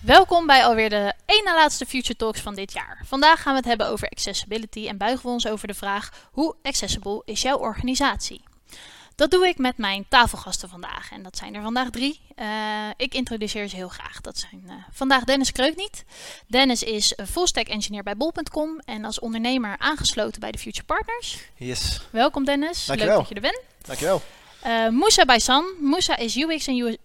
Welkom bij alweer de ene laatste Future Talks van dit jaar. Vandaag gaan we het hebben over accessibility en buigen we ons over de vraag: hoe accessible is jouw organisatie? Dat doe ik met mijn tafelgasten vandaag. En dat zijn er vandaag drie. Uh, ik introduceer ze heel graag. Dat zijn uh, vandaag Dennis Kreukniet. Dennis is fullstack engineer bij bol.com en als ondernemer aangesloten bij de Future Partners. Yes. Welkom Dennis. Dankjewel. Leuk dat je er bent. Dankjewel. Uh, Moussa Baysan. Moussa is UX en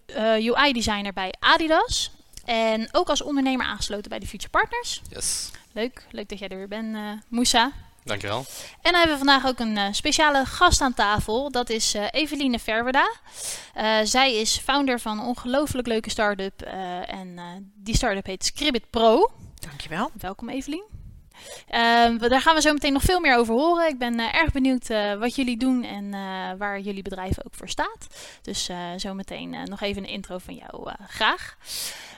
UI designer bij Adidas. En ook als ondernemer aangesloten bij de Future Partners. Yes. Leuk, leuk dat jij er weer bent, Moussa. Dankjewel. En dan hebben we vandaag ook een uh, speciale gast aan tafel. Dat is uh, Eveline Verwerda. zij is founder van een ongelooflijk leuke start-up. en die start-up heet Scribbit Pro. Dankjewel. Welkom Evelien. Uh, daar gaan we zo meteen nog veel meer over horen. Ik ben uh, erg benieuwd uh, wat jullie doen en uh, waar jullie bedrijf ook voor staat. Dus zo meteen nog even een intro van jou graag.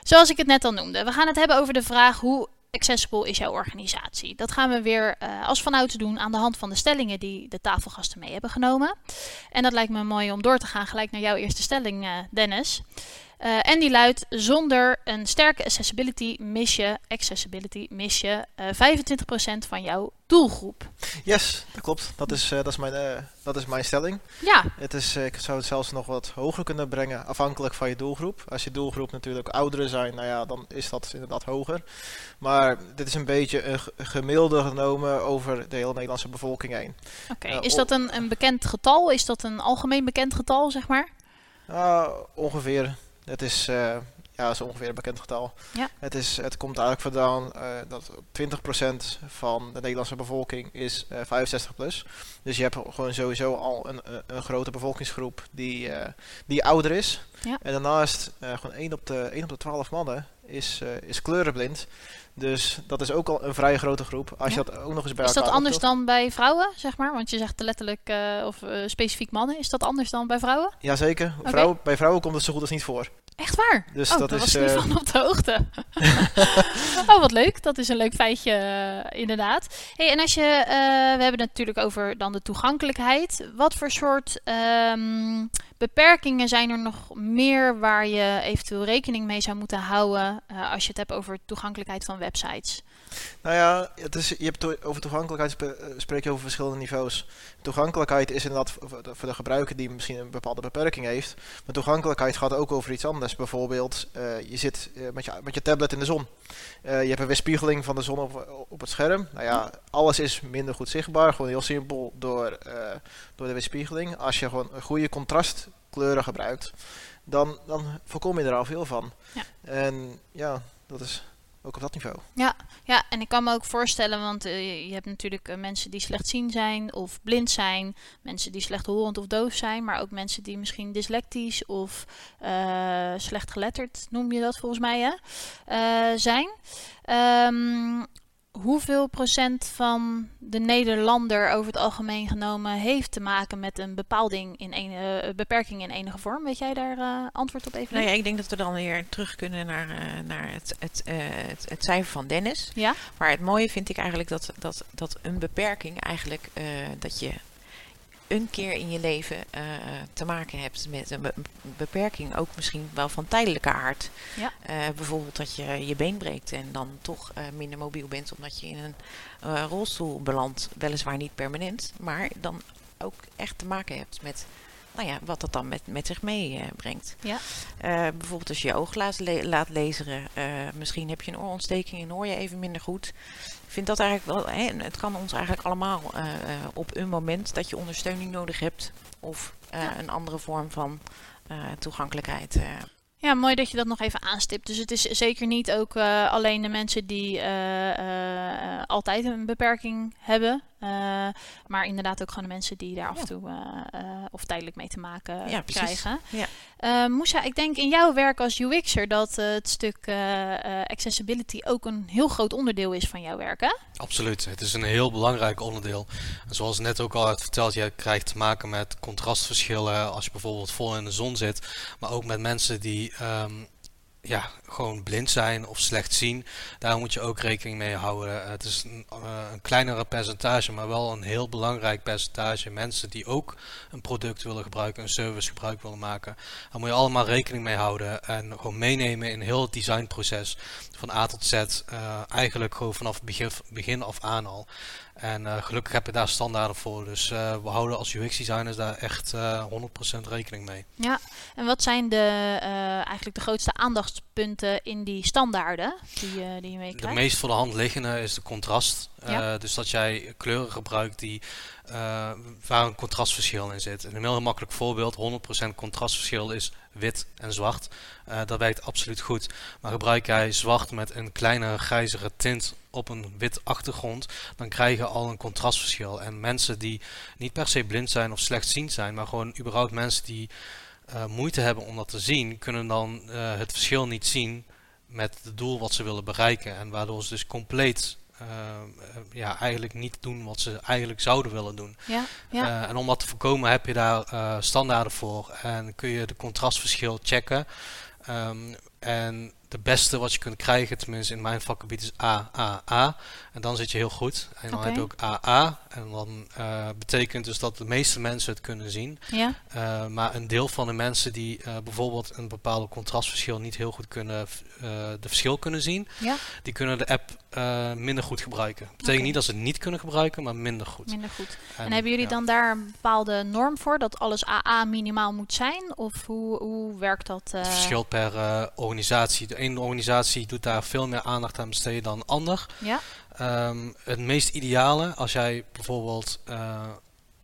Zoals ik het net al noemde, we gaan het hebben over de vraag hoe accessible is jouw organisatie. Dat gaan we weer als vanouds doen aan de hand van de stellingen die de tafelgasten mee hebben genomen. En dat lijkt me mooi om door te gaan gelijk naar jouw eerste stelling, Dennis. Uh, en die luidt: zonder een sterke accessibility mis je, accessibility mis je uh, 25% van jouw doelgroep. Yes, dat klopt. Dat is, uh, dat is, mijn, dat is mijn stelling. Ja. Het is, ik zou het zelfs nog wat hoger kunnen brengen, afhankelijk van je doelgroep. Als je doelgroep natuurlijk ouderen zijn, nou ja, dan is dat inderdaad hoger. Maar dit is een beetje een gemiddelde genomen over de hele Nederlandse bevolking heen. Oké, okay. is dat een, een bekend getal? Is dat een algemeen bekend getal, zeg maar? ongeveer het is, uh, ja, dat is ongeveer een bekend getal. Ja. Het, is, het komt eigenlijk vandaan uh, dat 20% van de Nederlandse bevolking is uh, 65 plus. Dus je hebt gewoon sowieso al een, een grote bevolkingsgroep die, die ouder is. Ja. En daarnaast gewoon 1 op, de, 1 op de 12 mannen is, is kleurenblind. Dus dat is ook al een vrij grote groep. Als Ja. je dat ook nog eens bij Is dat anders dan bij vrouwen, zeg maar? Want je zegt letterlijk, eh, of eh, specifiek mannen. Is dat anders dan bij vrouwen? Jazeker. Vrouwen, bij vrouwen komt het zo goed als niet voor. Echt waar? Dus oh, dat is, was niet eh, van op de hoogte. oh, wat leuk. Dat is een leuk feitje, eh, inderdaad. Hey, en als je, eh, we hebben het natuurlijk over dan de toegankelijkheid. Wat voor soort ehm, beperkingen zijn er nog meer waar je eventueel rekening mee zou moeten houden als je het hebt over toegankelijkheid van websites? Nou ja, het is, je hebt to- over toegankelijkheid eh, spreek je over verschillende niveaus. Toegankelijkheid is inderdaad voor voor de, gebruiker die misschien een bepaalde beperking heeft. Maar toegankelijkheid gaat ook over iets anders. Bijvoorbeeld, eh, je zit eh, met, je, met je tablet in de zon. Je hebt een weerspiegeling van de zon op, op het scherm. Nou ja, alles is minder goed zichtbaar. Gewoon heel simpel door, door de weerspiegeling. Als je gewoon een goede contrastkleuren gebruikt, dan, dan voorkom je er al veel van. Ja. En ja, dat is ook op dat niveau. Ja, ja, en ik kan me ook voorstellen, want eh, je- hebt natuurlijk eh, mensen die slechtziend zijn of blind zijn, mensen die slechthorend of doof zijn, maar ook mensen die misschien dyslectisch of eh, slecht geletterd, noem je dat volgens mij, hè, zijn. Ehm, hoeveel procent van de Nederlander over het algemeen genomen heeft te maken met een bepaalding in een, eh, beperking in enige vorm? Weet jij daar eh, antwoord op even? Nou ja, ik denk dat we dan weer terug kunnen naar, eh, naar het, het, het, het cijfer van Dennis. Ja? Maar het mooie vind ik eigenlijk dat, dat, dat een beperking eigenlijk dat je een keer in je leven eh, te maken hebt met een be- beperking, ook misschien wel van tijdelijke aard. Ja. Eh, bijvoorbeeld dat je je been breekt en dan toch eh, minder mobiel bent omdat je in een rolstoel belandt. Weliswaar niet permanent, maar dan ook echt te maken hebt met nou ja, wat dat dan met, met zich meebrengt. Ja. Eh, bijvoorbeeld als je je oog laat, le- laat lezen, misschien heb je een oorontsteking en hoor je even minder goed. Ik vind dat eigenlijk wel, hè, het kan ons eigenlijk allemaal eh, eh, op een moment dat je ondersteuning nodig hebt of eh, Ja. een andere vorm van toegankelijkheid. Ja, mooi dat je dat nog even aanstipt. Dus het is zeker niet ook alleen de mensen die altijd een beperking hebben. Eh, maar inderdaad ook gewoon de mensen die daar af en toe eh, eh, of tijdelijk mee te maken Ja, precies. krijgen. Ja. Eh, Moesha, ik denk in jouw werk als UX'er dat het stuk eh, eh, accessibility ook een heel groot onderdeel is van jouw werk, hè? Absoluut, het is een heel belangrijk onderdeel. En zoals net ook al werd verteld, je krijgt te maken met contrastverschillen als je bijvoorbeeld vol in de zon zit, maar ook met mensen die ehm, ja, gewoon blind zijn of slecht zien. Daar moet je ook rekening mee houden. het is een, uh, een, kleinere percentage, maar wel een heel belangrijk percentage mensen die ook een product willen gebruiken, een service gebruik willen maken. Daar moet je allemaal rekening mee houden en gewoon meenemen in heel het designproces van A tot Z. Uh, eigenlijk gewoon vanaf begin, begin af aan al. En uh, gelukkig heb je daar standaarden voor. Dus uh, we houden als UX-designers daar echt uh, 100% rekening mee. Ja, en wat zijn de, eigenlijk de grootste aandachtspunten in die standaarden die, die je meekrijgt? De meest voor de hand liggende is de contrast. Ja. dus dat jij kleuren gebruikt die, waar een contrastverschil in zit. een heel makkelijk voorbeeld, 100% contrastverschil is wit en zwart. dat werkt absoluut goed. Maar gebruik jij zwart met een kleinere grijzere tint op een wit achtergrond, dan krijg je al een contrastverschil. En mensen die niet per se blind zijn of slechtziend zijn, maar gewoon überhaupt mensen die uh, moeite hebben om dat te zien, kunnen dan uh, het verschil niet zien met het doel wat ze willen bereiken. En waardoor ze dus compleet uh, ja, eigenlijk niet doen wat ze eigenlijk zouden willen doen. Ja, ja. en om dat te voorkomen heb je daar standaarden voor. En kun je de contrastverschil checken. Um, en de beste wat je kunt krijgen, tenminste in mijn vakgebied, is A, A, A. En dan zit je heel goed. En dan heb je ook AA. En dan eh, betekent dus dat de meeste mensen het kunnen zien. Ja, Uh, maar een deel van de mensen die uh, bijvoorbeeld een bepaalde contrastverschil niet heel goed kunnen, de verschil kunnen zien, ja, die kunnen de app uh, minder goed gebruiken. Betekent Oké. niet dat ze het niet kunnen gebruiken, maar minder goed. minder goed. En, En, hebben jullie ja. dan daar een bepaalde norm voor dat alles AA minimaal moet zijn? Of hoe, hoe werkt dat? eh? Het verschilt per uh, organisatie. De ene organisatie doet daar veel meer aandacht aan besteden dan de ander. Ja, Um, het meest ideale, als jij bijvoorbeeld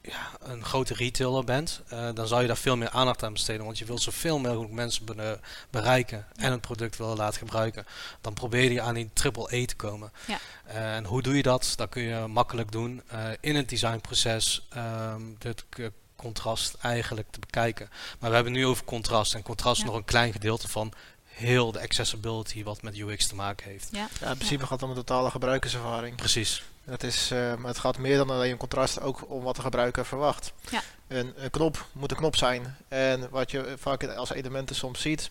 ja, een grote retailer bent, uh, dan zou je daar veel meer aandacht aan besteden. Want je wilt zoveel mogelijk mensen be bereiken en het product willen laten gebruiken. Dan probeer je aan die triple E te komen. Ja. Uh, en hoe doe je dat? Dat kun je makkelijk doen in het designproces. Um, dit contrast eigenlijk te bekijken. Maar we hebben nu over contrast. En contrast Ja. is nog een klein gedeelte van heel de accessibility wat met UX te maken heeft. ja, Ja, in principe gaat het om een totale gebruikerservaring. Precies. Het, is, uh, het gaat meer dan alleen een contrast, ook om wat de gebruiker verwacht. Ja. Een, een knop moet een knop zijn. En wat je vaak als elementen soms ziet,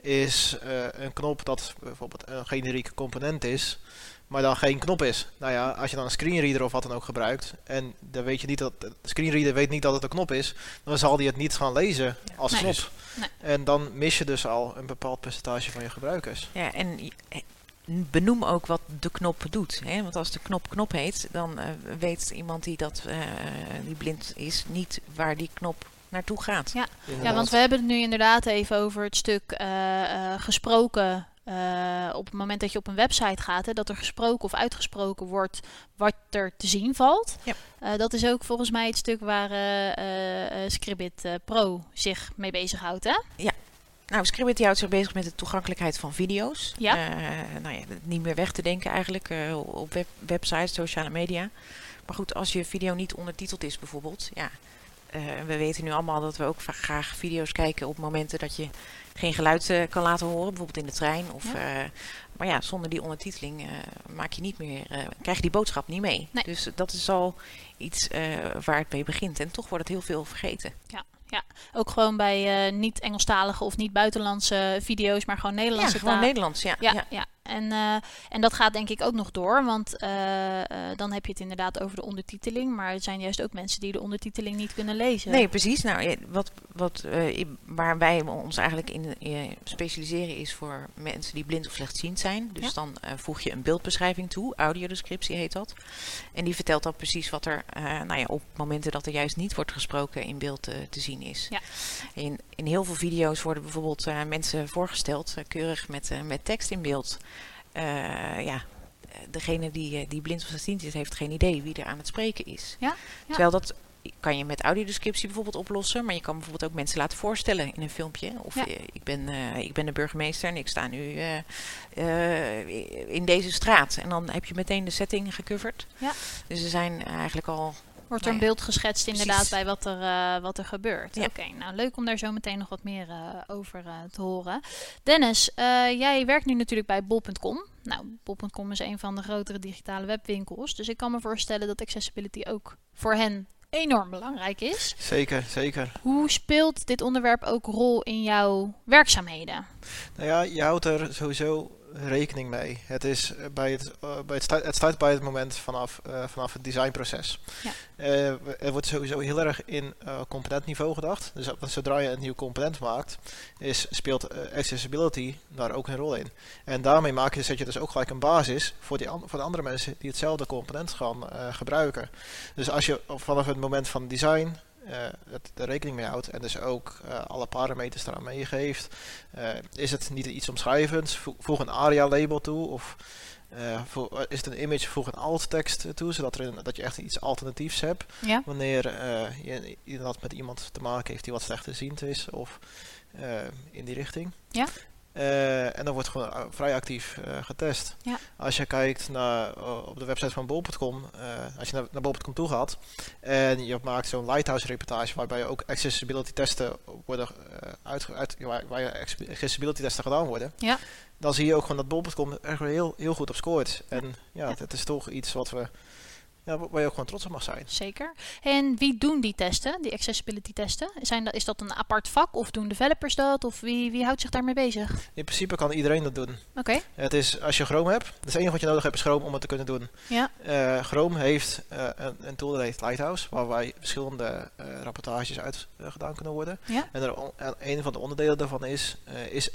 is uh, een knop dat bijvoorbeeld een generieke component is, maar dan geen knop is. Nou ja, als je dan een screenreader of wat dan ook gebruikt, en dan weet je niet dat de screenreader weet niet dat het een knop is, dan zal die het niet gaan lezen als Nee. knop. Nee. En dan mis je dus al een bepaald percentage van je gebruikers. Ja, en eh, benoem ook wat de knop doet. Hè? Want als de knop knop heet, dan eh, weet iemand die, dat, eh, die blind is niet waar die knop naartoe gaat. Ja, Inderdaad. want we hebben het nu inderdaad even over het stuk eh, eh, gesproken. Eh, op het moment dat je op een website gaat, hè, dat er gesproken of uitgesproken wordt wat er te zien valt. Ja. Eh, dat is ook volgens mij het stuk waar Scribbit eh, Pro zich mee bezighoudt. Hè? Nou, Scribbit houdt zich bezig met de toegankelijkheid van video's. Ja. Nou ja, niet meer weg te denken eigenlijk op web websites, sociale media. Maar goed, als je video niet ondertiteld is bijvoorbeeld, ja. Eh, we weten nu allemaal dat we ook graag video's kijken op momenten dat je geen geluid eh, kan laten horen, bijvoorbeeld in de trein. Of, Ja. eh, maar ja, zonder die ondertiteling maak je niet meer, krijg je die boodschap niet mee. Nee. Dus dat is al iets waar het mee begint. En toch wordt het heel veel vergeten. Ook gewoon bij eh, niet Engelstalige of niet buitenlandse video's, maar gewoon Ja, Nederlandse gewoon taal. Nederlands, ja. Ja, ja. ja. En, eh, en dat gaat denk ik ook nog door, want eh, eh, dan heb je het inderdaad over de ondertiteling, maar er zijn juist ook mensen die de ondertiteling niet kunnen lezen. Nee, precies. Nou, wat, wat, waar wij ons eigenlijk in specialiseren is voor mensen die blind of slechtziend zijn. Dus Ja. dan voeg je een beeldbeschrijving toe, audiodescriptie heet dat. En die vertelt dan precies wat er nou ja, op momenten dat er juist niet wordt gesproken in beeld te zien is. Ja. In, in heel veel video's worden bijvoorbeeld mensen voorgesteld, keurig met, met tekst in beeld. Eh, ja, degene die, eh, die blind of slechtziend is, heeft geen idee wie er aan het spreken is. Ja, ja. Terwijl dat kan je met audiodescriptie bijvoorbeeld oplossen, maar je kan bijvoorbeeld ook mensen laten voorstellen in een filmpje. Of Ja. eh, ik, ben, ik ben de burgemeester en ik sta nu in deze straat. En dan heb je meteen de setting gecoverd. Ja. Dus er zijn eigenlijk al Wordt er een Nou beeld geschetst inderdaad precies. bij wat er, eh, wat er gebeurt. Ja. Oké, nou leuk om daar zo meteen nog wat meer eh, over eh, te horen. Dennis, eh, jij werkt nu natuurlijk bij bol.com. Nou, bol.com is een van de grotere digitale webwinkels. Dus ik kan me voorstellen dat accessibility ook voor hen enorm belangrijk is. Zeker, zeker. Hoe speelt dit onderwerp ook rol in jouw werkzaamheden? Nou ja, je houdt er sowieso rekening mee. Het, is eh, bij het, uh, bij het, start, het bij het moment vanaf, uh, vanaf het designproces. Ja. er wordt sowieso heel erg in componentniveau gedacht. Dus zodra je een nieuw component maakt, is, speelt accessibility daar ook een rol in. En daarmee maak je, zet je dus ook gelijk een basis voor, die voor de andere mensen die hetzelfde component gaan gebruiken. Dus als je vanaf het moment van design het, er rekening mee houdt en dus ook uh, alle parameters eraan meegeeft. Uh, is het niet iets omschrijvends? Voeg een ARIA-label toe of is het een image, voeg een alt-tekst toe, zodat er een, dat je echt iets alternatiefs hebt. Ja. Wanneer je inderdaad met iemand te maken heeft die wat slechtziend is of in die richting. Ja. Uh, en dan wordt gewoon vrij actief uh, getest. Ja. Als je kijkt naar, uh, op de website van bol.com, als je naar, naar bol.com toe gaat en je maakt zo'n lighthouse reportage waarbij ook accessibility testen worden uit, uit waar, waar je accessibility testen gedaan worden, ja. dan zie je ook gewoon dat bol.com er heel, heel goed op scoort. En ja, het is toch iets wat we ja, waar je ook gewoon trots op mag zijn. Zeker. En wie doen die testen, die accessibility testen? Zijn dat, is dat een apart vak of doen developers dat? Of wie, wie houdt zich daarmee bezig? In principe kan iedereen dat doen. Oké. Het is als je Chrome hebt, het enige wat je nodig hebt is Chrome om het te kunnen doen. Ja. Uh, Chrome heeft uh, een, een, tool dat heet Lighthouse, waarbij verschillende uh, rapportages uit gedaan kunnen worden. Ja. En, er, en een van de onderdelen daarvan is, is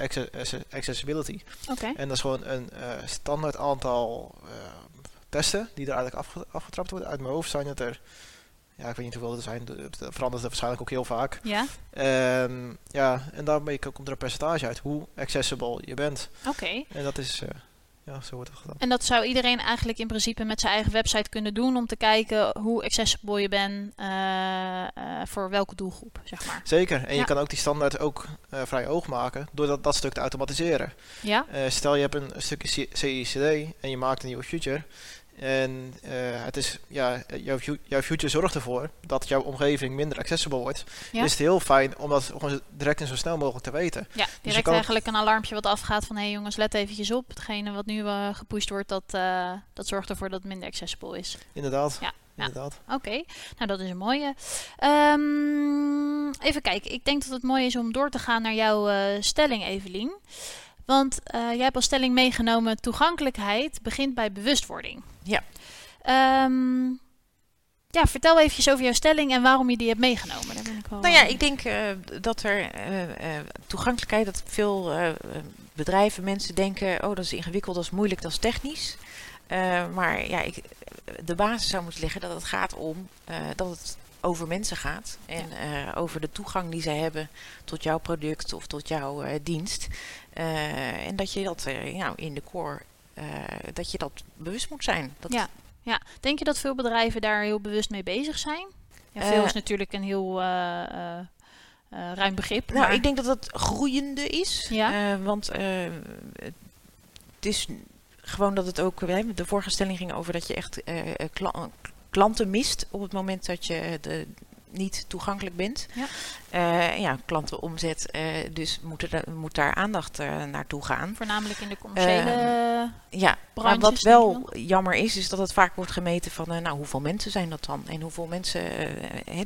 accessibility. Oké. En dat is gewoon een standaard aantal testen die er eigenlijk afge afgetrapt worden. Uit mijn hoofd zijn het er, ja, ik weet niet hoeveel er zijn, het verandert waarschijnlijk ook heel vaak. Ja. En, ja, en daarmee komt er een percentage uit hoe accessible je bent. Oké. En dat is, uh, ja, zo wordt het gedaan. En dat zou iedereen eigenlijk in principe met zijn eigen website kunnen doen om te kijken hoe accessible je bent uh, uh, voor welke doelgroep, zeg maar. Zeker. En Ja. je kan ook die standaard ook vrij hoog maken door dat, dat stuk te automatiseren. Ja. stel je hebt een, een stukje CICD en je maakt een nieuwe feature. En uh, het is, ja, jouw, jouw future zorgt ervoor dat jouw omgeving minder accessible wordt. Ja. Is het heel fijn om dat gewoon direct en zo snel mogelijk te weten. Ja, je direct kan- eigenlijk een alarmpje wat afgaat van hé hey jongens, let eventjes op. Hetgene wat nu eh, gepusht wordt, dat, eh, dat zorgt ervoor dat het minder accessible is. Inderdaad. Ja, ja. Inderdaad. Oké, nou dat is een mooie. Ehm, even kijken, ik denk dat het mooi is om door te gaan naar jouw stelling, Evelien. Want jij hebt als stelling meegenomen, toegankelijkheid begint bij bewustwording. Ja. Ehm, ja, vertel eventjes over jouw stelling en waarom je die hebt meegenomen. Daar ben ik wel Nou ja, ik denk eh, dat er eh, eh, toegankelijkheid, dat veel eh, eh, bedrijven, mensen denken, oh dat is ingewikkeld, dat is moeilijk, dat is technisch. Eh, maar ja, ik, de basis zou moeten liggen dat het gaat om eh, dat het over mensen gaat. En eh, over de toegang die zij hebben tot jouw product of tot jouw eh, dienst. Eh, en dat je dat eh, nou, in de core, eh, dat je dat bewust moet zijn. Dat, Ja. Ja, denk je dat veel bedrijven daar heel bewust mee bezig zijn? Ja, veel Eh, is natuurlijk een heel eh, ruim begrip. Nou, ik denk dat dat groeiende is. Ja. Want het is gewoon dat het ook... De vorige stelling ging over dat je echt kla- klanten mist op het moment dat je de, niet toegankelijk bent. Ja. Eh, ja, klantenomzet. eh dus moet, er, moet daar aandacht eh, naartoe gaan. Voornamelijk in de commerciële... Ja, maar wat wel jammer is, is dat het vaak wordt gemeten van, nou, hoeveel mensen zijn dat dan? En hoeveel mensen,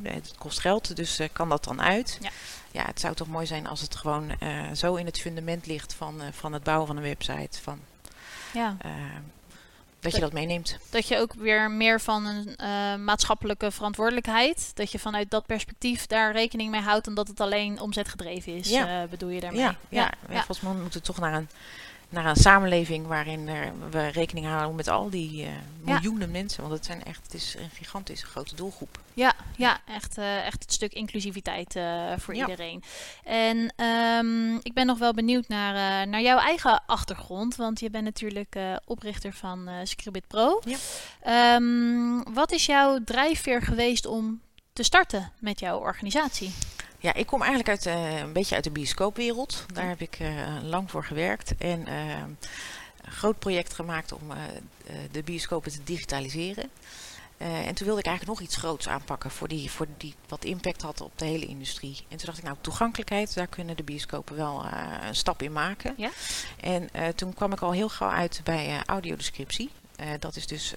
het kost geld, dus kan dat dan uit? Ja. ja, het zou toch mooi zijn als het gewoon zo in het fundament ligt van, van het bouwen van een website. Van, ja, eh, dat je dat meeneemt. dat je ook weer meer van een eh, maatschappelijke verantwoordelijkheid, dat je vanuit dat perspectief daar rekening mee houdt, omdat het alleen omzetgedreven is, Ja. eh, bedoel je daarmee? Ja, ja, ja. volgens mij moeten we toch naar een, naar een samenleving waarin er, we rekening houden met al die eh, Ja. miljoenen mensen. Want het, zijn echt, het is een gigantische grote doelgroep. Ja, ja echt, eh, echt het stuk inclusiviteit eh, voor Ja. iedereen. En ehm, ik ben nog wel benieuwd naar, eh, naar jouw eigen achtergrond. Want je bent natuurlijk eh, oprichter van eh Scribit Pro. Ja. Ehm, wat is jouw drijfveer geweest om te starten met jouw organisatie? Ja, ik kom eigenlijk uit, eh, een beetje uit de bioscoopwereld. Daar heb ik eh, lang voor gewerkt. En eh, een groot project gemaakt om eh, de bioscopen te digitaliseren. En toen wilde ik eigenlijk nog iets groots aanpakken voor die, voor die wat impact had op de hele industrie. En toen dacht ik, nou, toegankelijkheid, daar kunnen de bioscopen wel een stap in maken. Ja. En toen kwam ik al heel gauw uit bij audiodescriptie. Dat is dus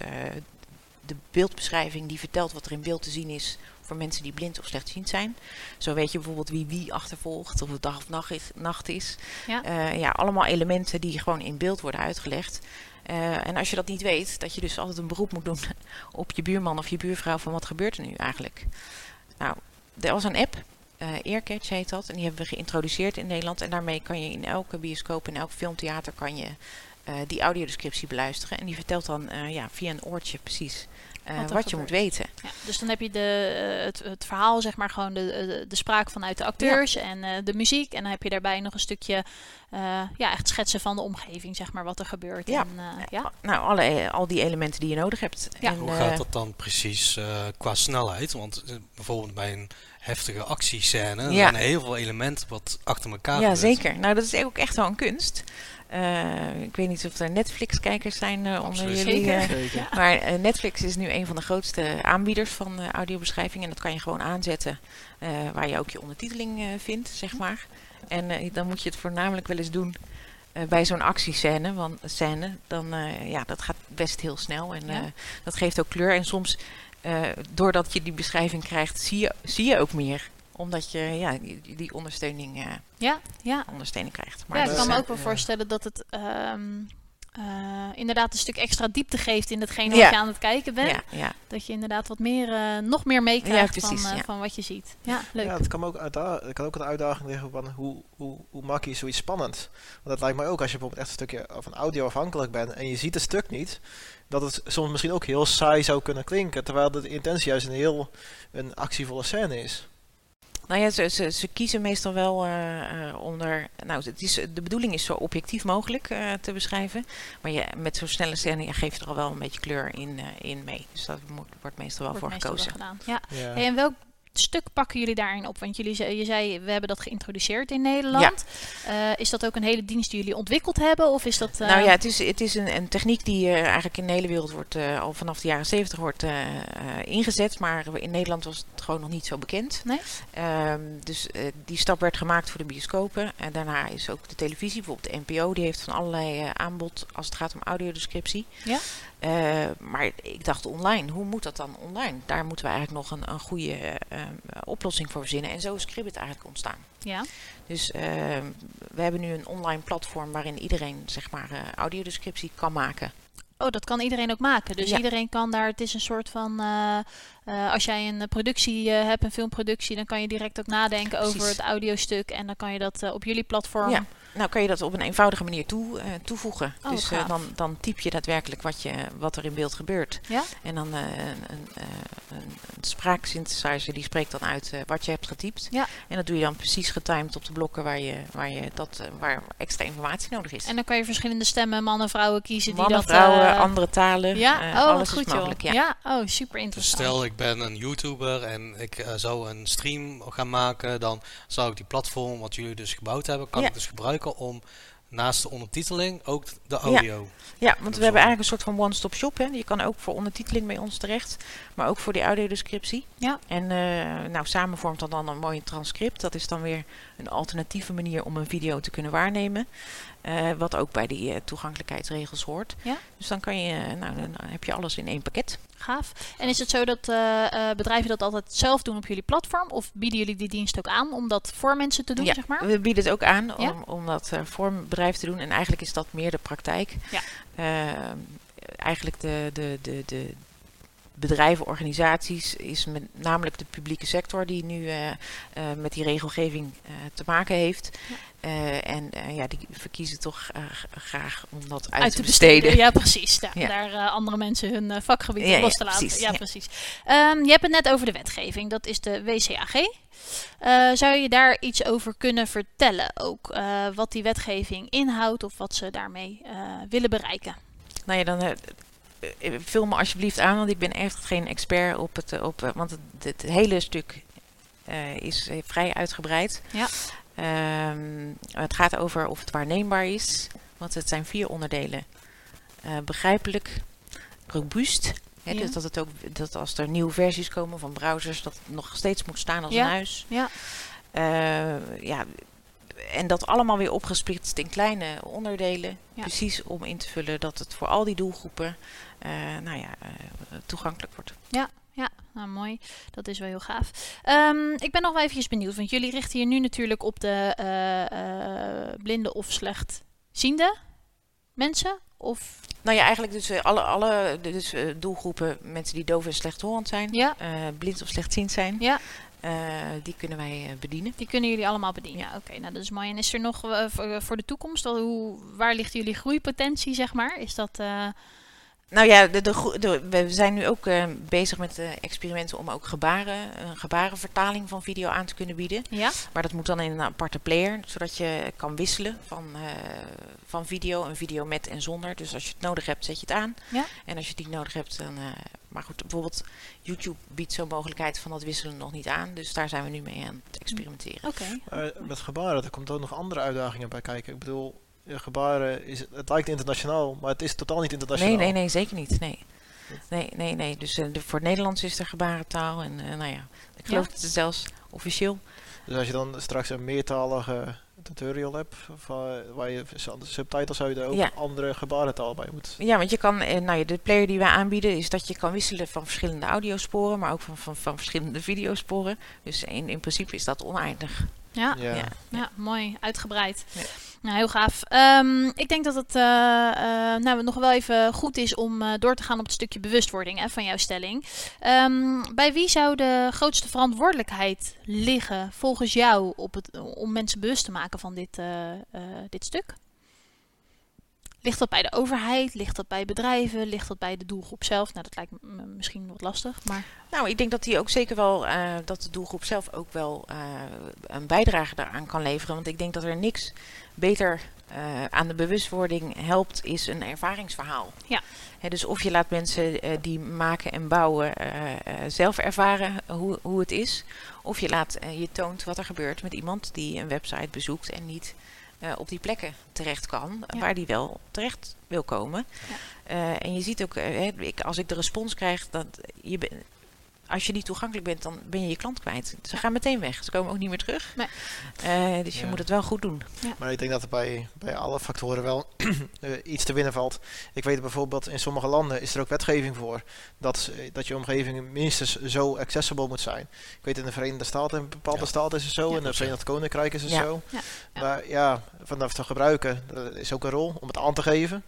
de beeldbeschrijving die vertelt wat er in beeld te zien is voor mensen die blind of slechtziend zijn. Zo weet je bijvoorbeeld wie wie achtervolgt, of het dag of nacht is. Nacht is. Ja. Eh, ja, allemaal elementen die gewoon in beeld worden uitgelegd. Eh, en als je dat niet weet, dat je dus altijd een beroep moet doen op je buurman of je buurvrouw van wat gebeurt er nu eigenlijk. Nou, er was een app, eh Earcatch heet dat, en die hebben we geïntroduceerd in Nederland. En daarmee kan je in elke bioscoop, in elk filmtheater, kan je die audiodescriptie beluisteren. En die vertelt dan ja, via een oortje precies Wat wat, er je moet weten. Ja, dus dan heb je de, eh, het, het verhaal, zeg maar, gewoon de, de, de spraak vanuit de acteurs en eh, de muziek. En dan heb je daarbij nog een stukje, eh, ja, echt schetsen van de omgeving, zeg maar, wat er gebeurt. Ja. En, eh, ja. Nou, alle, eh, al die elementen die je nodig hebt. Ja. En, Hoe eh, gaat dat dan precies eh, qua snelheid? Want eh, bijvoorbeeld bij een heftige actiescène er Ja. zijn er heel veel elementen wat achter elkaar Ja, gebeurt. zeker. Nou, dat is ook echt wel een kunst. Eh, ik weet niet of er Netflix-kijkers zijn eh, onder jullie. Zeker. eh. Maar Netflix is nu een van de grootste aanbieders van audiobeschrijving. En dat kan je gewoon aanzetten waar je ook je ondertiteling vindt, zeg maar. En dan moet je het voornamelijk wel eens doen bij zo'n actiescène. Want scène, dan, ja, dat gaat best heel snel. En Ja. dat geeft ook kleur. En soms, doordat je die beschrijving krijgt, zie je, zie je ook meer. Omdat je ja, die, die ondersteuning, eh, Ja, ja. ondersteuning krijgt. ja, ik kan me is- ook wel ja. voorstellen dat het ehm, eh, inderdaad een stuk extra diepte geeft in hetgene Ja. wat je aan het kijken bent. ja, ja. Dat je inderdaad wat meer, eh, nog meer meekrijgt van, ja. van wat je ziet. Ja, leuk. Ja, het kan, ook het kan ook een uitdaging liggen van hoe, hoe, hoe maak je zoiets spannend. Want dat lijkt mij ook als je bijvoorbeeld echt een stukje van audio afhankelijk bent en je ziet het stuk niet, dat het soms misschien ook heel saai zou kunnen klinken, terwijl de intentie juist een heel een actievolle scène is. Nou ja, ze, ze, ze kiezen meestal wel eh, eh, onder. Nou, het is, de bedoeling is zo objectief mogelijk eh, te beschrijven. Maar je, met zo'n snelle scène ja, geef je er al wel een beetje kleur in, eh, in mee. Dus dat moet, wordt meestal wel Wordt voor meestal wel gekozen. gedaan. Ja. Ja. Hey, en welk stuk pakken jullie daarin op? Want jullie zei, je zei, we hebben dat geïntroduceerd in Nederland. Eh, is dat ook een hele dienst die jullie ontwikkeld hebben? Of is dat... eh, Nou ja, het is, het is een, een techniek die eh, eigenlijk in de hele wereld wordt, al vanaf de jaren 70 wordt ingezet. Maar in Nederland was het gewoon nog niet zo bekend. Nee? Ehm, dus die stap werd gemaakt voor de bioscopen. En daarna is ook de televisie, bijvoorbeeld de NPO, die heeft van allerlei aanbod als het gaat om audiodescriptie. Ja. Eh, maar ik dacht online, hoe moet dat dan online? Daar moeten we eigenlijk nog een, een goede eh, eh, oplossing voor verzinnen. En zo is Cribbit eigenlijk ontstaan. Ja, Dus eh, we hebben nu een online platform waarin iedereen zeg maar eh, audiodescriptie kan maken. oh, dat kan iedereen ook maken. Dus Ja. iedereen kan daar, het is een soort van, eh, als jij een eh, productie eh, hebt, een filmproductie, dan kan je direct ook nadenken over het audiostuk. En dan kan je dat eh, op jullie platform. Ja. Nou kan je dat op een eenvoudige manier toe, eh, toevoegen. Oh, dus eh, dan, dan typ je daadwerkelijk wat, je, wat er in beeld gebeurt. Ja? En dan eh, een, een, eh, een, een spraaksynthesizer die spreekt dan uit eh, wat je hebt getypt. Ja. En dat doe je dan precies getimed op de blokken waar, je, waar, je dat, waar extra informatie nodig is. En dan kan je verschillende stemmen, mannen, vrouwen kiezen die dat... vrouwen, andere talen. Ja, eh, oh, alles goed is mogelijk. joh. Ja. Ja, oh, super Dus interessant. stel ik ben een YouTuber en ik eh, zou een stream gaan maken, dan zou ik die platform wat jullie dus gebouwd hebben, kan Ja. ik dus gebruiken om naast de ondertiteling ook de audio. Ja, want we hebben eigenlijk een soort van one-stop shop. Hè. Je kan ook voor ondertiteling bij ons terecht, maar ook voor die audiodescriptie. Ja. En eh, nou, samen vormt dat dan een mooi transcript. Dat is dan weer een alternatieve manier om een video te kunnen waarnemen. Eh, wat ook bij die eh, toegankelijkheidsregels hoort. Ja. Dus dan, kan je, nou, dan heb je alles in één pakket. Gaaf. En is het zo dat bedrijven dat altijd zelf doen op jullie platform? Of bieden jullie die dienst ook aan om dat voor mensen te doen, ja, zeg maar? we bieden het ook aan om, Ja. om dat voor een bedrijf te doen. En eigenlijk is dat meer de praktijk. Ja. Eh, eigenlijk de, de, de, de bedrijven, organisaties, is met namelijk de publieke sector die nu eh, eh, met die regelgeving eh, te maken heeft. Ja. En ja, die verkiezen toch graag om dat uit, Uit te te besteden. besteden. Ja, precies. Ja, Ja. Daar andere mensen hun vakgebied op los te laten. precies. Ja, precies. Ehm, je hebt het net over de wetgeving. Dat is de WCAG. Zou je daar iets over kunnen vertellen ook? wat die wetgeving inhoudt of wat ze daarmee willen bereiken? Nou ja, dan vul me alsjeblieft aan, want ik ben echt geen expert op het. eh, Op, eh, want het, het hele stuk eh, is eh, vrij uitgebreid. Ja. Ehm, het gaat over of het waarneembaar is, want het zijn vier onderdelen: Eh, begrijpelijk, robuust. Hè, Ja. Dus dat, het ook, dat als er nieuwe versies komen van browsers, dat het nog steeds moet staan als Ja. een huis. Ja. Eh, ja, en dat allemaal weer opgesplitst in kleine onderdelen. Ja. Precies om in te vullen dat het voor al die doelgroepen eh, nou ja, eh, toegankelijk wordt. Ja, ja. Nou, mooi. Dat is wel heel gaaf. Ehm, ik ben nog wel eventjes benieuwd, want jullie richten hier nu natuurlijk op de uh, blinde of slechtziende mensen? Of... Nou ja, eigenlijk dus alle, alle dus, uh, doelgroepen mensen die doof en slechthorend zijn, ja. blind of slechtziend zijn. Ja. die kunnen wij bedienen. Die kunnen jullie allemaal bedienen. Ja, oké. nou, dat is mooi. En is er nog voor, voor, de toekomst, hoe, waar ligt jullie groeipotentie, zeg maar? Is dat... Nou ja, de, de, we zijn nu ook uh, bezig met uh, experimenten om ook gebaren, een gebarenvertaling van video aan te kunnen bieden. Ja. Maar dat moet dan in een aparte player, zodat je kan wisselen van, uh, van video, een video met en zonder. Dus als je het nodig hebt, zet je het aan. Ja. En als je het niet nodig hebt, dan. maar goed, bijvoorbeeld YouTube biedt zo'n mogelijkheid van dat wisselen nog niet aan. Dus daar zijn we nu mee aan het experimenteren. Oké. Okay. met gebaren, er komt ook nog andere uitdagingen bij kijken. Ik bedoel, gebaren is het lijkt internationaal, maar het is totaal niet internationaal. Nee, nee, nee, zeker niet. Nee. Nee, nee, nee. Dus uh, de, voor het Nederlands is er gebarentaal. En uh, nou ja, ik geloof ja. dat het zelfs officieel. Dus als je dan straks een meertalige tutorial hebt, waar je subtitles zou je ook ja. andere gebarentaal bij moet. Ja, want je kan, eh, nou ja, de player die wij aanbieden is dat je kan wisselen van verschillende audiosporen, maar ook van, van, van verschillende videosporen. Dus in, in principe is dat oneindig. Ja, ja. ja. ja mooi, uitgebreid. Nou, heel gaaf. Um, ik denk dat het uh, uh, nou, nog wel even goed is om uh, door te gaan op het stukje bewustwording hè, van jouw stelling. Um, bij wie zou de grootste verantwoordelijkheid liggen volgens jou op het, om mensen bewust te maken van dit, dit stuk? Ligt dat bij de overheid? Ligt dat bij bedrijven? Ligt dat bij de doelgroep zelf? Nou, dat lijkt me misschien wat lastig, maar... Nou, ik denk dat die ook zeker wel, uh, dat de doelgroep zelf ook wel uh, een bijdrage daaraan kan leveren. Want ik denk dat er niks beter uh, aan de bewustwording helpt, is een ervaringsverhaal. Ja. He, dus of je laat mensen die maken en bouwen zelf ervaren hoe, hoe het is. Of je, laat, je toont wat er gebeurt met iemand die een website bezoekt en niet uh, op die plekken terecht kan, ja. waar die wel terecht wil komen. Ja. Uh, en je ziet ook, uh, ik, als ik de respons krijg, dat je als je niet toegankelijk bent, dan ben je je klant kwijt. Ze gaan meteen weg. Ze komen ook niet meer terug. Nee. dus je moet het wel goed doen. Maar ik denk dat er bij, bij alle factoren wel iets te winnen valt. Ik weet bijvoorbeeld, in sommige landen is er ook wetgeving voor dat, dat je omgeving minstens zo accessible moet zijn. Ik weet in de Verenigde Staten, in bepaalde staten is het zo, in het Verenigd Koninkrijk is het zo. Maar ja, vanaf de gebruiker dat is ook een rol om het aan te geven.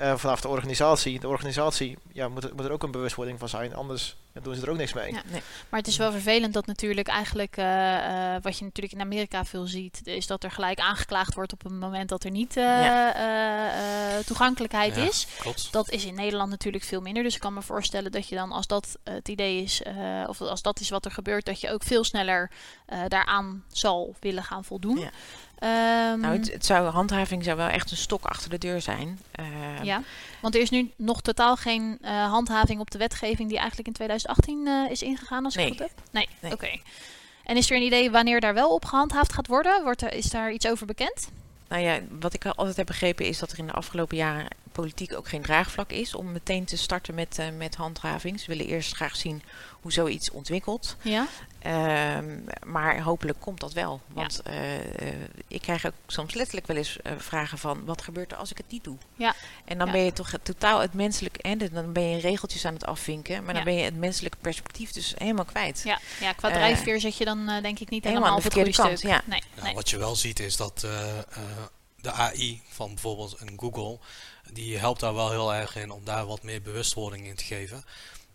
Uh, vanaf de organisatie, de organisatie ja, moet, moet er ook een bewustwording van zijn, anders dan doen ze er ook niks mee. Ja, nee. Maar het is wel vervelend dat natuurlijk eigenlijk, uh, uh, wat je natuurlijk in Amerika veel ziet, is dat er gelijk aangeklaagd wordt op een moment dat er niet uh, ja. toegankelijkheid ja, is. Klopt. Dat is in Nederland natuurlijk veel minder. Dus ik kan me voorstellen dat je dan, als dat het idee is, of als dat is wat er gebeurt, dat je ook veel sneller daaraan zal willen gaan voldoen. Um, nou, het, het, zou, handhaving zou wel echt een stok achter de deur zijn. Uh, ja, want er is nu nog totaal geen uh, handhaving op de wetgeving die eigenlijk in 2018 uh, is ingegaan, als nee. ik goed heb? Nee, nee. oké. Okay. En is er een idee wanneer daar wel op gehandhaafd gaat worden? Wordt er, is daar iets over bekend? Nou ja, wat ik altijd heb begrepen is dat er in de afgelopen jaren politiek ook geen draagvlak is om meteen te starten met, uh, met handhaving. Ze willen eerst graag zien hoe zoiets ontwikkelt. Ja. Um, maar hopelijk komt dat wel. Want ja. uh, ik krijg ook soms letterlijk wel eens uh, vragen van wat gebeurt er als ik het niet doe? Ja. En dan ja. ben je toch totaal het menselijke en dan ben je regeltjes aan het afvinken, maar dan ben je het menselijke perspectief dus helemaal kwijt. Ja, ja qua drijfveer zit je dan denk ik niet helemaal, op het goede kant. stuk. Ja. Nee, nou, nee. Wat je wel ziet is dat de AI van bijvoorbeeld een Google, die helpt daar wel heel erg in om daar wat meer bewustwording in te geven.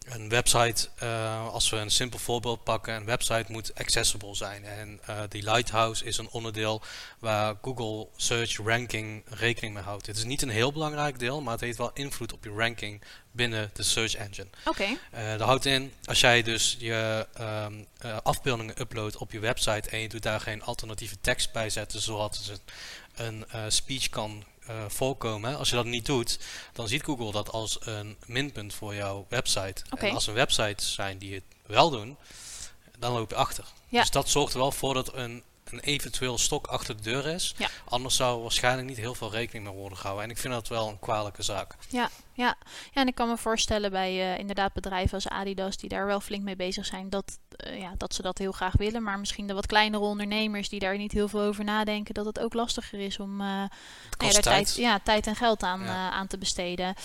Een website, uh, als we een simpel voorbeeld pakken, een website moet accessible zijn. En uh, die Lighthouse is een onderdeel waar Google Search Ranking rekening mee houdt. Het is niet een heel belangrijk deel, maar het heeft wel invloed op je ranking binnen de search engine. Oké. Okay. Uh, dat houdt in, als jij dus je um, afbeeldingen uploadt op je website en je doet daar geen alternatieve tekst bij zetten, zoals een, een speech kan uh, voorkomen. Als je dat niet doet, dan ziet Google dat als een minpunt voor jouw website. Okay. En als er websites zijn die het wel doen, dan loop je achter. Ja. Dus dat zorgt er wel voor dat een, een eventueel stok achter de deur is. Ja. Anders zou er waarschijnlijk niet heel veel rekening mee worden gehouden. En ik vind dat wel een kwalijke zaak. Ja, ja. ja en ik kan me voorstellen bij uh, inderdaad bedrijven als Adidas die daar wel flink mee bezig zijn, dat, uh, ja, dat ze dat heel graag willen. Maar misschien de wat kleinere ondernemers die daar niet heel veel over nadenken, dat het ook lastiger is om uh, daar tijd. tijd, ja, tijd en geld aan, ja. aan te besteden.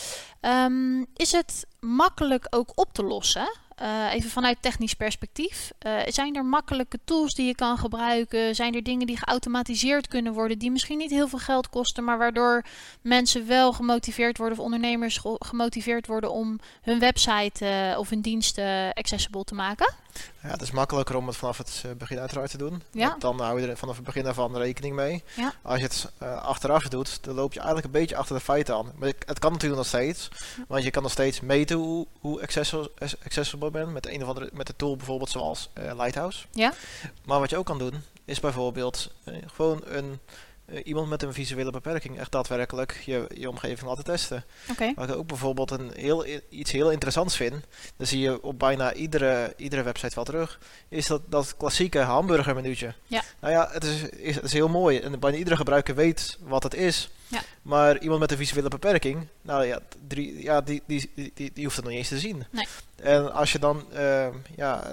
Um, is het makkelijk ook op te lossen? Eh, even vanuit technisch perspectief. Uh, zijn er makkelijke tools die je kan gebruiken? Zijn er dingen die geautomatiseerd kunnen worden, die misschien niet heel veel geld kosten, maar waardoor mensen wel gemotiveerd worden of ondernemers gemotiveerd worden om hun website uh, of hun diensten accessible te maken? Ja, het is makkelijker om het vanaf het begin uiteraard te doen. Ja. Dan hou je er vanaf het begin daarvan rekening mee. Ja. Als je het achteraf doet, dan loop je eigenlijk een beetje achter de feiten aan. Maar het kan natuurlijk nog steeds, want je kan nog steeds meten hoe, hoe accessible, bent met een of andere met de tool bijvoorbeeld zoals uh, Lighthouse. Ja. Maar wat je ook kan doen is bijvoorbeeld uh, gewoon een uh, iemand met een visuele beperking echt daadwerkelijk je, je omgeving laten testen. Okay. Wat ik ook bijvoorbeeld een heel, iets heel interessants vind, dat zie je op bijna iedere, iedere website wel terug, is dat, dat klassieke hamburgermenuutje. Ja. Nou ja, het is, is, het is heel mooi en bijna iedere gebruiker weet wat het is. Ja. Maar iemand met een visuele beperking, nou ja, drie, ja die, die, die, die, hoeft het nog niet eens te zien. Nee. En als je dan uh, ja,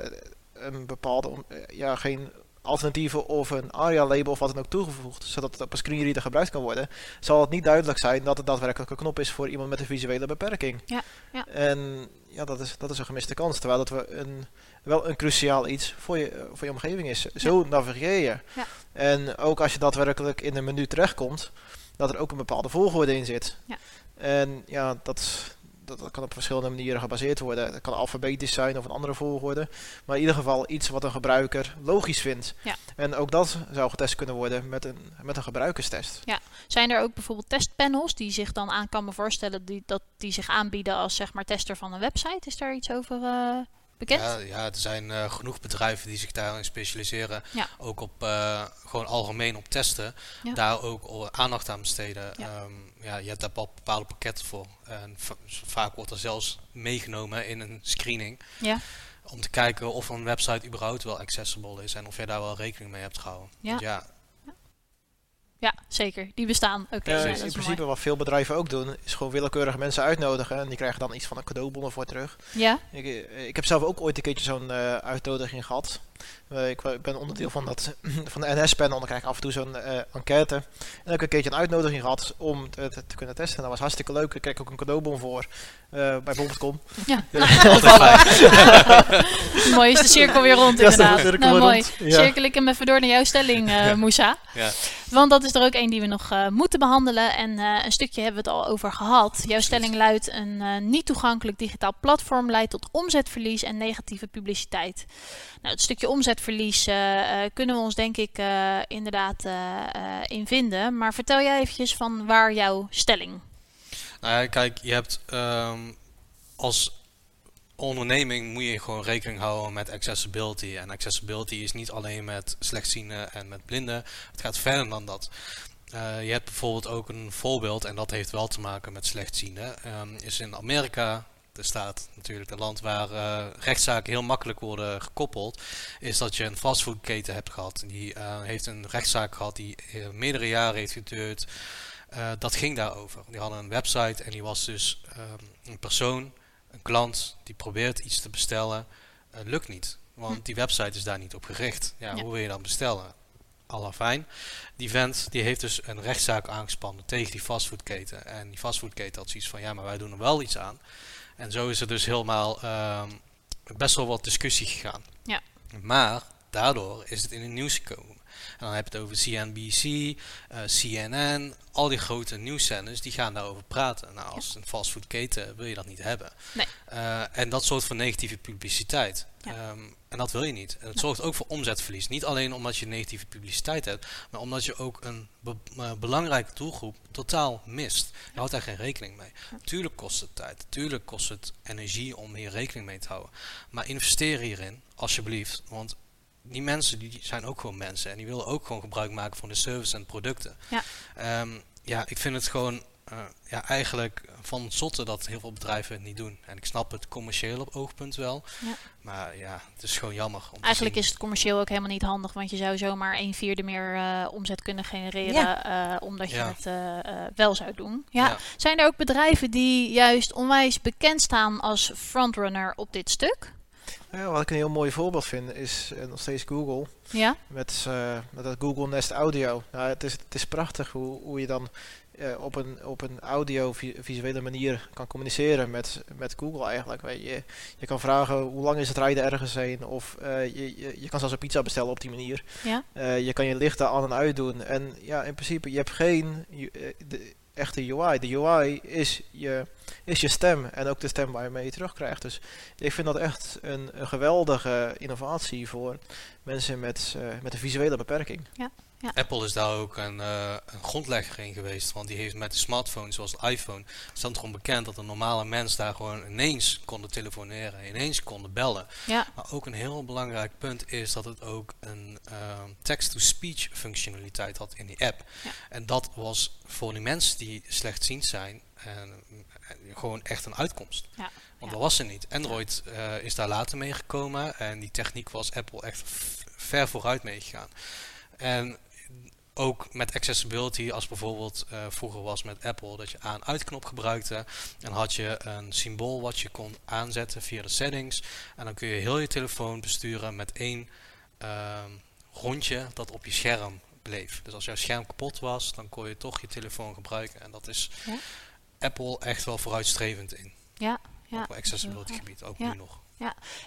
een bepaalde, ja, geen alternatieven of een ARIA-label of wat dan ook toegevoegd, zodat het op een screenreader gebruikt kan worden, zal het niet duidelijk zijn dat het daadwerkelijk een knop is voor iemand met een visuele beperking. Ja, ja. En ja, dat is, dat is een gemiste kans, terwijl dat we een, wel een cruciaal iets voor je, voor je omgeving is. Zo ja. navigeer je. Ja. En ook als je daadwerkelijk in een menu terechtkomt, dat er ook een bepaalde volgorde in zit. Ja. En ja, dat, dat, dat, kan op verschillende manieren gebaseerd worden. Dat kan alfabetisch zijn of een andere volgorde. Maar in ieder geval iets wat een gebruiker logisch vindt. Ja. En ook dat zou getest kunnen worden met een, met een gebruikerstest. Ja. Zijn er ook bijvoorbeeld testpanels die zich dan aan kan me voorstellen die, dat die zich aanbieden als zeg maar tester van een website? Is daar iets over uh, bekend? Ja, ja, er zijn uh, genoeg bedrijven die zich daarin specialiseren. Ja. Ook op uh, gewoon algemeen op testen. Ja. Daar ook aandacht aan besteden. Ja. Um, ja, je hebt daar bepaalde pakketten voor. En vaak wordt er zelfs meegenomen in een screening. Ja. Om te kijken of een website überhaupt wel accessible is. En of je daar wel rekening mee hebt gehouden. Ja. Want ja, ja, zeker. Die bestaan. Oké. Ja, ja, in principe mooi. wat veel bedrijven ook doen, is gewoon willekeurige mensen uitnodigen. En die krijgen dan iets van een cadeaubonnen voor terug. Ja, Ik, eh, ik heb zelf ook ooit een keertje zo'n eh, uitnodiging gehad. Eh, ik, ik ben onderdeel van, dat, van de NS-panel. Dan krijg ik af en toe zo'n eh, enquête. En dan heb ik een keertje een uitnodiging gehad om te, te- te kunnen testen. Dat was hartstikke leuk. Daar kreeg ik ook een cadeaubon voor eh, bij bol.com. ja. fijn. mooi is de cirkel weer rond Ja, is de inderdaad. nou, weer mooi. rond. Ja. Cirkel ik hem even door naar jouw stelling, eh Moussa. Ja. Want dat is er ook één die we nog eh, moeten behandelen. En eh, een stukje hebben we het al over gehad. Jouw stelling luidt: een eh, niet toegankelijk digitaal platform leidt tot omzetverlies en negatieve publiciteit. Nou, het stukje omzetverlies kunnen we ons denk ik inderdaad in vinden. Maar vertel jij eventjes van waar jouw stelling. Nou ja, kijk, je hebt ehm, als onderneming moet je gewoon rekening houden met accessibility. En accessibility is niet alleen met slechtzienden en met blinden. Het gaat verder dan dat. Eh, je hebt bijvoorbeeld ook een voorbeeld, en dat heeft wel te maken met slechtzienden. Ehm, is in Amerika, de staat natuurlijk, het land waar eh, rechtszaken heel makkelijk worden gekoppeld, is dat je een fastfoodketen hebt gehad. Die eh, heeft een rechtszaak gehad die meerdere jaren heeft geduurd. Dat ging daarover. Die hadden een website en die was dus ehm, een persoon, een klant, die probeert iets te bestellen. Eh, lukt niet, want Hm. die website is daar niet op gericht. Ja, Ja. Hoe wil je dan bestellen? Alla fijn. Die vent die heeft dus een rechtszaak aangespannen tegen die fastfoodketen. En die fastfoodketen had zoiets van, ja, maar wij doen er wel iets aan. En zo is er dus helemaal ehm, best wel wat discussie gegaan. Ja. Maar daardoor is het in het nieuws gekomen. En dan heb je het over CNBC, eh, CNN, al die grote nieuwszenders die gaan daarover praten. Nou, als een fastfoodketen wil je dat niet hebben. Nee. Eh, en dat soort van negatieve publiciteit. Ja. Ehm, en dat wil je niet. En het zorgt ook voor omzetverlies. Niet alleen omdat je negatieve publiciteit hebt, maar omdat je ook een be- eh, belangrijke doelgroep totaal mist. Je houdt daar geen rekening mee. Tuurlijk kost het tijd. Tuurlijk kost het energie om hier rekening mee te houden. Maar investeer hierin, alsjeblieft. Want die mensen die zijn ook gewoon mensen. En die willen ook gewoon gebruik maken van de service en producten. Ja. Ehm, ja, ik vind het gewoon eh, ja, eigenlijk van zotte dat heel veel bedrijven het niet doen. En ik snap het commerciële op oogpunt wel. Ja. Maar ja, het is gewoon jammer. Om te Eigenlijk zien. is het commercieel ook helemaal niet handig, want je zou zomaar een vierde meer eh, omzet kunnen genereren, Ja. eh, omdat je Ja. het wel zou doen. Ja. Ja. Zijn er ook bedrijven die juist onwijs bekend staan als frontrunner op dit stuk? Ja, wat ik een heel mooi voorbeeld vind, is eh, nog steeds Google. Ja, Met, eh, met dat Google Nest Audio. Nou, het, is, het is prachtig hoe, hoe je dan eh, op, een, op een audio-visuele manier kan communiceren met, met Google eigenlijk. Weet je. je kan vragen hoe lang is het rijden ergens heen. Of je, je, je kan zelfs een pizza bestellen op die manier. Ja. Je kan je lichten aan en uit doen. En ja, in principe, je hebt geen de echte UI. De UI is je, is je stem en ook de stem waar je terugkrijgt. Dus ik vind dat echt een, geweldige innovatie voor mensen met, eh, met een visuele beperking. Apple is daar ook een, eh, een grondlegger in geweest. Want die heeft met de smartphone, zoals de iPhone, stond gewoon bekend dat een normale mens daar gewoon ineens konden telefoneren, ineens konden bellen. Ja. Maar ook een heel belangrijk punt is dat het ook een ehm, text-to-speech functionaliteit had in die app. Ja. En dat was voor die mensen die slechtziend zijn en, en gewoon echt een uitkomst. Ja. Want dat was er niet. Android eh, is daar later mee gekomen en die techniek was Apple echt ver vooruit meegegaan. En ook met accessibility, als bijvoorbeeld eh, vroeger was met Apple, dat je aan-uitknop gebruikte. En had je een symbool wat je kon aanzetten via de settings. En dan kun je heel je telefoon besturen met één ehm, rondje dat op je scherm bleef. Dus als jouw scherm kapot was, dan kon je toch je telefoon gebruiken. En dat is Ja. Apple echt wel vooruitstrevend in. Ja, ja. op accessibility gebied, ook Ja. nu nog.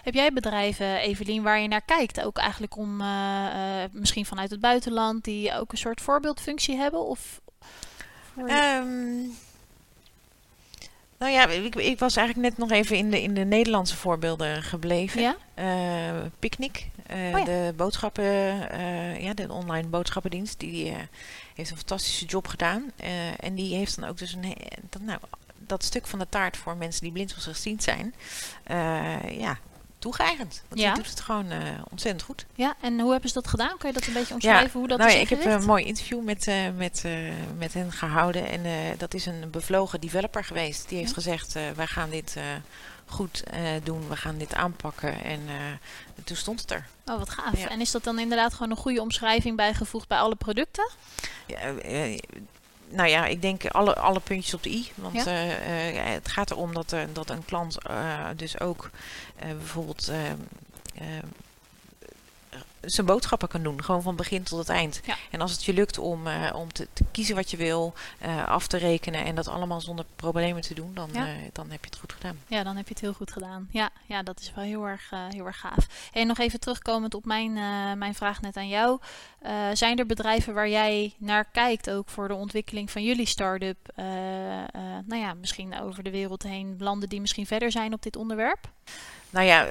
Heb jij bedrijven, Evelien, waar je naar kijkt? Ook eigenlijk om, eh, eh, misschien vanuit het buitenland, die ook een soort voorbeeldfunctie hebben? Of Ehm, nou ja, ik, ik was eigenlijk net nog even in de, in de Nederlandse voorbeelden gebleven. ja? Eh, Picnic, Oh ja. de boodschappen, ja, de online boodschappendienst, die heeft een fantastische job gedaan. En die heeft dan ook dus een, nou, dat stuk van de taart voor mensen die blind of slechtziend zijn, eh, ja, toegeëigend. Want Ja. die doet het gewoon eh, ontzettend goed. ja, en hoe hebben ze dat gedaan? Kun je dat een beetje omschrijven? hoe dat nou is ja, ik heb een mooi interview met, eh, met, met hen gehouden. En dat is een bevlogen developer geweest. Die heeft Ja. gezegd, wij gaan dit goed doen. We gaan dit aanpakken. En toen stond het er. Oh, wat gaaf. Ja. En is dat dan inderdaad gewoon een goede omschrijving bijgevoegd bij alle producten? Nou ja, ik denk alle, alle puntjes op de i. Want Ja. eh, eh, het gaat erom dat, eh, dat een klant dus ook bijvoorbeeld zijn boodschappen kan doen. Gewoon van begin tot het eind. Ja. En als het je lukt om, eh, om te, te kiezen wat je wil, eh, af te rekenen en dat allemaal zonder problemen te doen, dan, Ja. eh, dan heb je het goed gedaan. Ja, dan heb je het heel goed gedaan. Ja, ja dat is wel heel erg, heel erg gaaf. En nog even terugkomend op mijn, mijn vraag net aan jou. Zijn er bedrijven waar jij naar kijkt, ook voor de ontwikkeling van jullie start-up? nou ja, misschien over de wereld heen, landen die misschien verder zijn op dit onderwerp? Nou ja,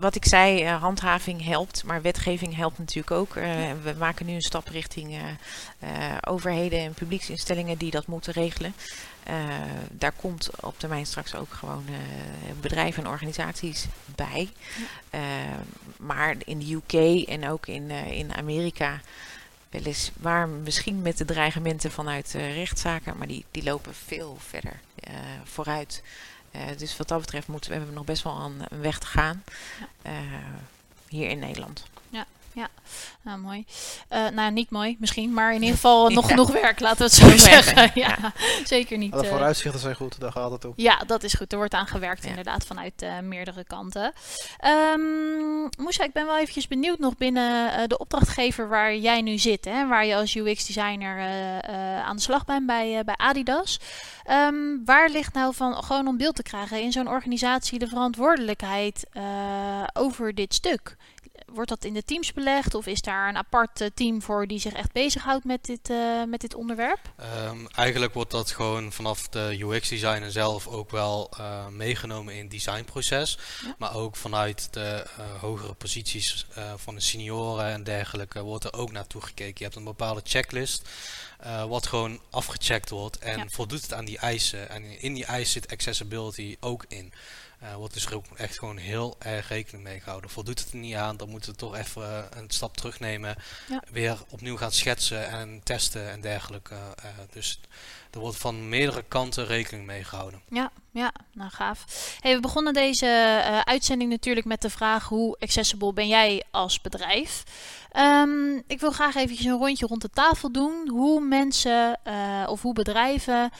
wat ik zei, eh, handhaving helpt, maar wetgeving helpt natuurlijk ook. Eh, We maken nu een stap richting eh, overheden en publieksinstellingen die dat moeten regelen. Daar komt op termijn straks ook gewoon bedrijven en organisaties bij. Maar in de UK en ook in, in Amerika weliswaar misschien met de dreigementen vanuit rechtszaken, maar die, die lopen veel verder vooruit. Eh, dus wat dat betreft moeten we, hebben we nog best wel een, een weg te gaan eh, hier in Nederland. Nou, mooi. Eh, nou, niet mooi misschien, maar in ieder geval nog Ja. genoeg werk, laten we het zo zeggen. ja. Ja, zeker niet. De eh, vooruitzichten zijn goed, daar gaat het om. Ja, dat is goed. Er wordt aan gewerkt Ja. inderdaad vanuit eh, meerdere kanten. Ehm Moesha, ik ben wel eventjes benieuwd nog binnen eh, de opdrachtgever waar jij nu zit. Hè, waar je als UX-designer eh, eh, aan de slag bent bij, eh, bij Adidas. Ehm, waar ligt nou van, gewoon om beeld te krijgen, in zo'n organisatie de verantwoordelijkheid eh, over dit stuk? Wordt dat in de teams belegd of is daar een apart eh, team voor die zich echt bezighoudt met dit, eh, met dit onderwerp? Ehm, eigenlijk wordt dat gewoon vanaf de UX-designer zelf ook wel eh, meegenomen in het designproces. Ja. Maar ook vanuit de hogere posities van de senioren en dergelijke wordt er ook naartoe gekeken. Je hebt een bepaalde checklist wat gewoon afgecheckt wordt en Ja. voldoet het aan die eisen. En in die eisen zit accessibility ook in. Eh wordt dus ook echt gewoon heel erg rekening mee gehouden. Voldoet het er niet aan, dan moeten we toch even eh, een stap terugnemen. Ja. Weer opnieuw gaan schetsen en testen en dergelijke. Eh, dus er wordt van meerdere kanten rekening mee gehouden. Ja, ja, nou gaaf. Hey, we begonnen deze eh, uitzending natuurlijk met de vraag hoe accessible ben jij als bedrijf? Ehm, ik wil graag eventjes een rondje rond de tafel doen. Hoe mensen of hoe bedrijven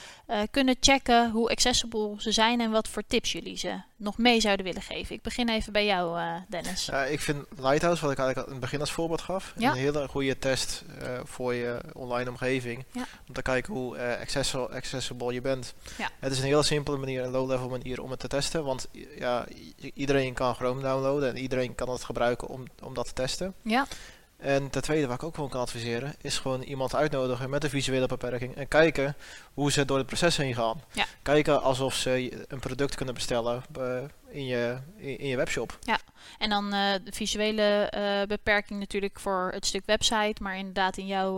kunnen checken hoe accessible ze zijn en wat voor tips jullie ze nog mee zouden willen geven? Ik begin even bij jou, uh, Dennis. Ja, ik vind Lighthouse, wat ik eigenlijk in het begin als voorbeeld gaf, een hele goede test uh, voor je online omgeving. Ja. Om te kijken hoe accessible, accessible je bent. Ja. Het is een heel simpele manier, een low-level manier om het te testen. Want ja, iedereen kan Chrome downloaden en iedereen kan het gebruiken om, om dat te testen. Ja. En ten tweede, wat ik ook gewoon kan adviseren, is gewoon iemand uitnodigen met een visuele beperking en kijken hoe ze door het proces heen gaan. Ja. Kijken alsof ze een product kunnen bestellen uh, in, je, in, je webshop. Ja, en dan uh, de visuele uh, beperking natuurlijk voor het stuk website, maar inderdaad in jouw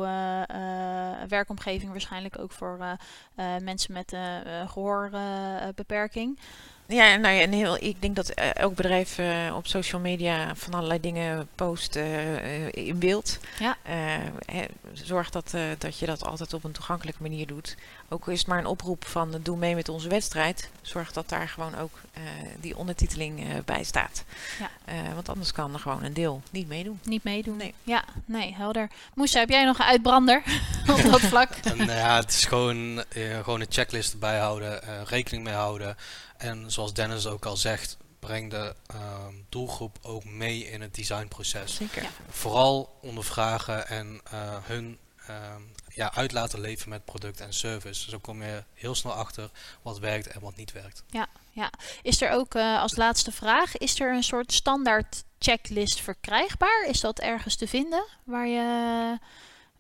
werkomgeving waarschijnlijk ook voor mensen met gehoorbeperking. Ja, nou ja, en heel, ik denk dat uh, elk bedrijf uh, op social media van allerlei dingen post uh, in beeld. Ja. He, zorg dat, dat je dat altijd op een toegankelijke manier doet. Ook is het maar een oproep van doe mee met onze wedstrijd. Zorg dat daar gewoon ook die ondertiteling bij staat. Ja. want anders kan er gewoon een deel niet meedoen. Niet meedoen. Nee. Ja, nee, helder. Moes, heb jij nog een uitbrander op dat vlak? nou ja, het is gewoon, gewoon een checklist bijhouden, rekening mee houden. En zoals Dennis ook al zegt, breng de ehm, doelgroep ook mee in het designproces. Zeker. Vooral ondervragen en uh, hun uh, ja, uit laten leven met product en service. Zo kom je heel snel achter wat werkt en wat niet werkt. Ja, ja. Is er ook uh, als laatste vraag, is er een soort standaard checklist verkrijgbaar? Is dat ergens te vinden waar je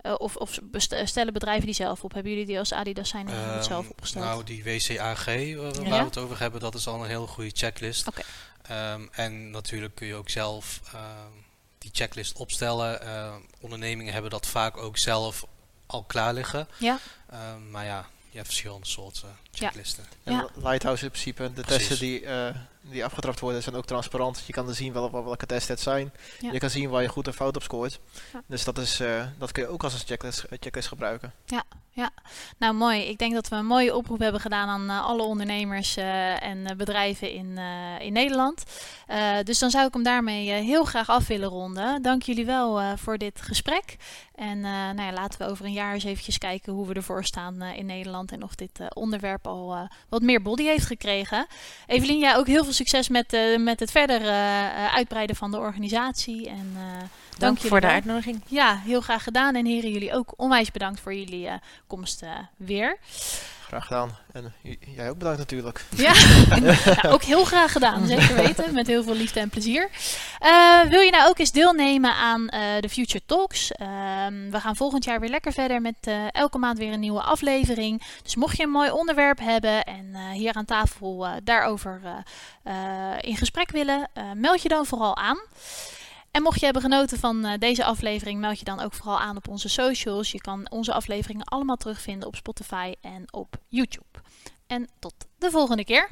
uh, of, of stellen bedrijven die zelf op? Hebben jullie die als Adidas zijn uh, zelf opgesteld? Nou, die WCAG uh, waar ja? we het over hebben, dat is al een hele goede checklist. Okay. Um, en natuurlijk kun je ook zelf die checklist opstellen. ondernemingen hebben dat vaak ook zelf al klaar liggen. Ja. maar ja, je hebt verschillende soorten checklisten. Ja. En Lighthouse in principe, de testen die die afgetrapt worden zijn ook transparant. Je kan er zien wel, welke tests het zijn. Je kan zien waar je goed en fout op scoort. Dus dat, is, uh, dat kun je ook als een checklist, checklist gebruiken. Ja, ja, nou mooi. Ik denk dat we een mooie oproep hebben gedaan aan uh, alle ondernemers uh, en bedrijven in, in Nederland. dus dan zou ik hem daarmee heel graag af willen ronden. Dank jullie wel voor dit gesprek. En nou ja, laten we over een jaar eens eventjes kijken hoe we ervoor staan in Nederland. En of dit onderwerp al wat meer body heeft gekregen. Evelien, jij ook heel veel succes met, uh, met het verder uh, uitbreiden van de organisatie. En, dank, dank voor de uitnodiging. Ja, heel graag gedaan. En heren, jullie ook onwijs bedankt voor jullie komst weer. Graag gedaan. En jij ook bedankt natuurlijk. Ja, ook heel graag gedaan. Zeker weten. Met heel veel liefde en plezier. Uh, wil je nou ook eens deelnemen aan uh, de Future Talks? Uh, we gaan volgend jaar weer lekker verder met eh, elke maand weer een nieuwe aflevering. Dus mocht je een mooi onderwerp hebben en hier aan tafel daarover in gesprek willen, meld je dan vooral aan. En mocht je hebben genoten van eh, deze aflevering, meld je dan ook vooral aan op onze socials. Je kan onze afleveringen allemaal terugvinden op Spotify en op YouTube. En tot de volgende keer.